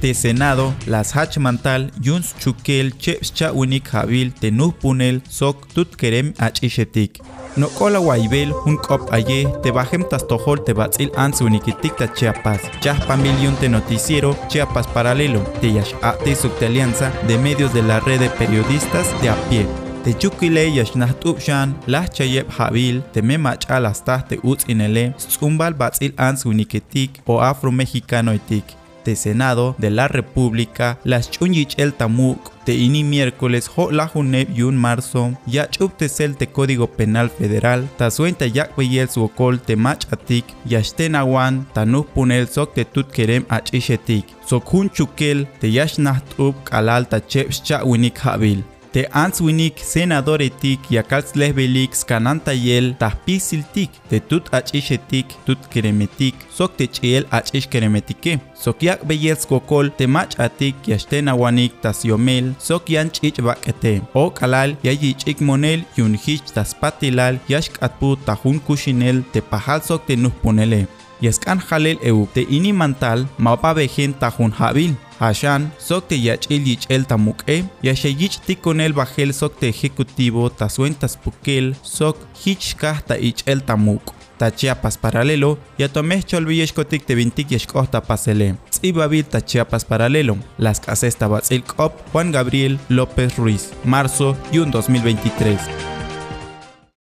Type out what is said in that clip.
de Senado, las Hachmantal, Yuns Chukel, Cheps Unik Jabil, Tenuh Punel, Sok Tut Kerem Achishetik. No cola waibel, un cop aye, te bajem tojol te batzil ans unikitik ta Chiapas. Chaspa million te noticiero, Chiapas paralelo, te yash ate alianza de medios de la red de periodistas de a pie. Te chukile yashnah tupshan, las chayeb habil, te me las te uts inele, zumbal batzil ans unikitik o afro-mexicano etik de Senado de la República, las Chunyich el Tamuk, de ini miércoles la juneb yun marzo, ya chuptesel te Código Penal Federal, ta suenta yak su suokol te mach atik, ya awan, ta nu punel sok te tut kerem achishetik, sok hun chukel te yashnah up kalal ta cheps cha winik habil te answinik senadoretik yakaltzlehbelik skanantayel tahpisiltik te tut ach'ixetik tut keremetik sok te ch'iyel ach'ix keremetike. Sok yak beyel skokol te mach'atik yaxtenawanik tasyomel sok yan ch'ich' bak'ete. O k'alal yayich'ik monel yunjich taspatilal yaxk'atpu tajun kuxinel te pajal sok te yaskan jalel eu te ini mantal mapa bejen tajun jabil Hashan, sok te yachil yichel tamuk'e, yaxeyich el bajel sok te ejecutivo ta suentas pukel, sok hichkah ta ichel tamuk. Ta Chiapas paralelo, ya tomé cholvilleshkotik te vintik yeshkohta pasele. Tzibabil ta Chiapas paralelo, las casas tabatzil Juan Gabriel López Ruiz, marzo y un 2023.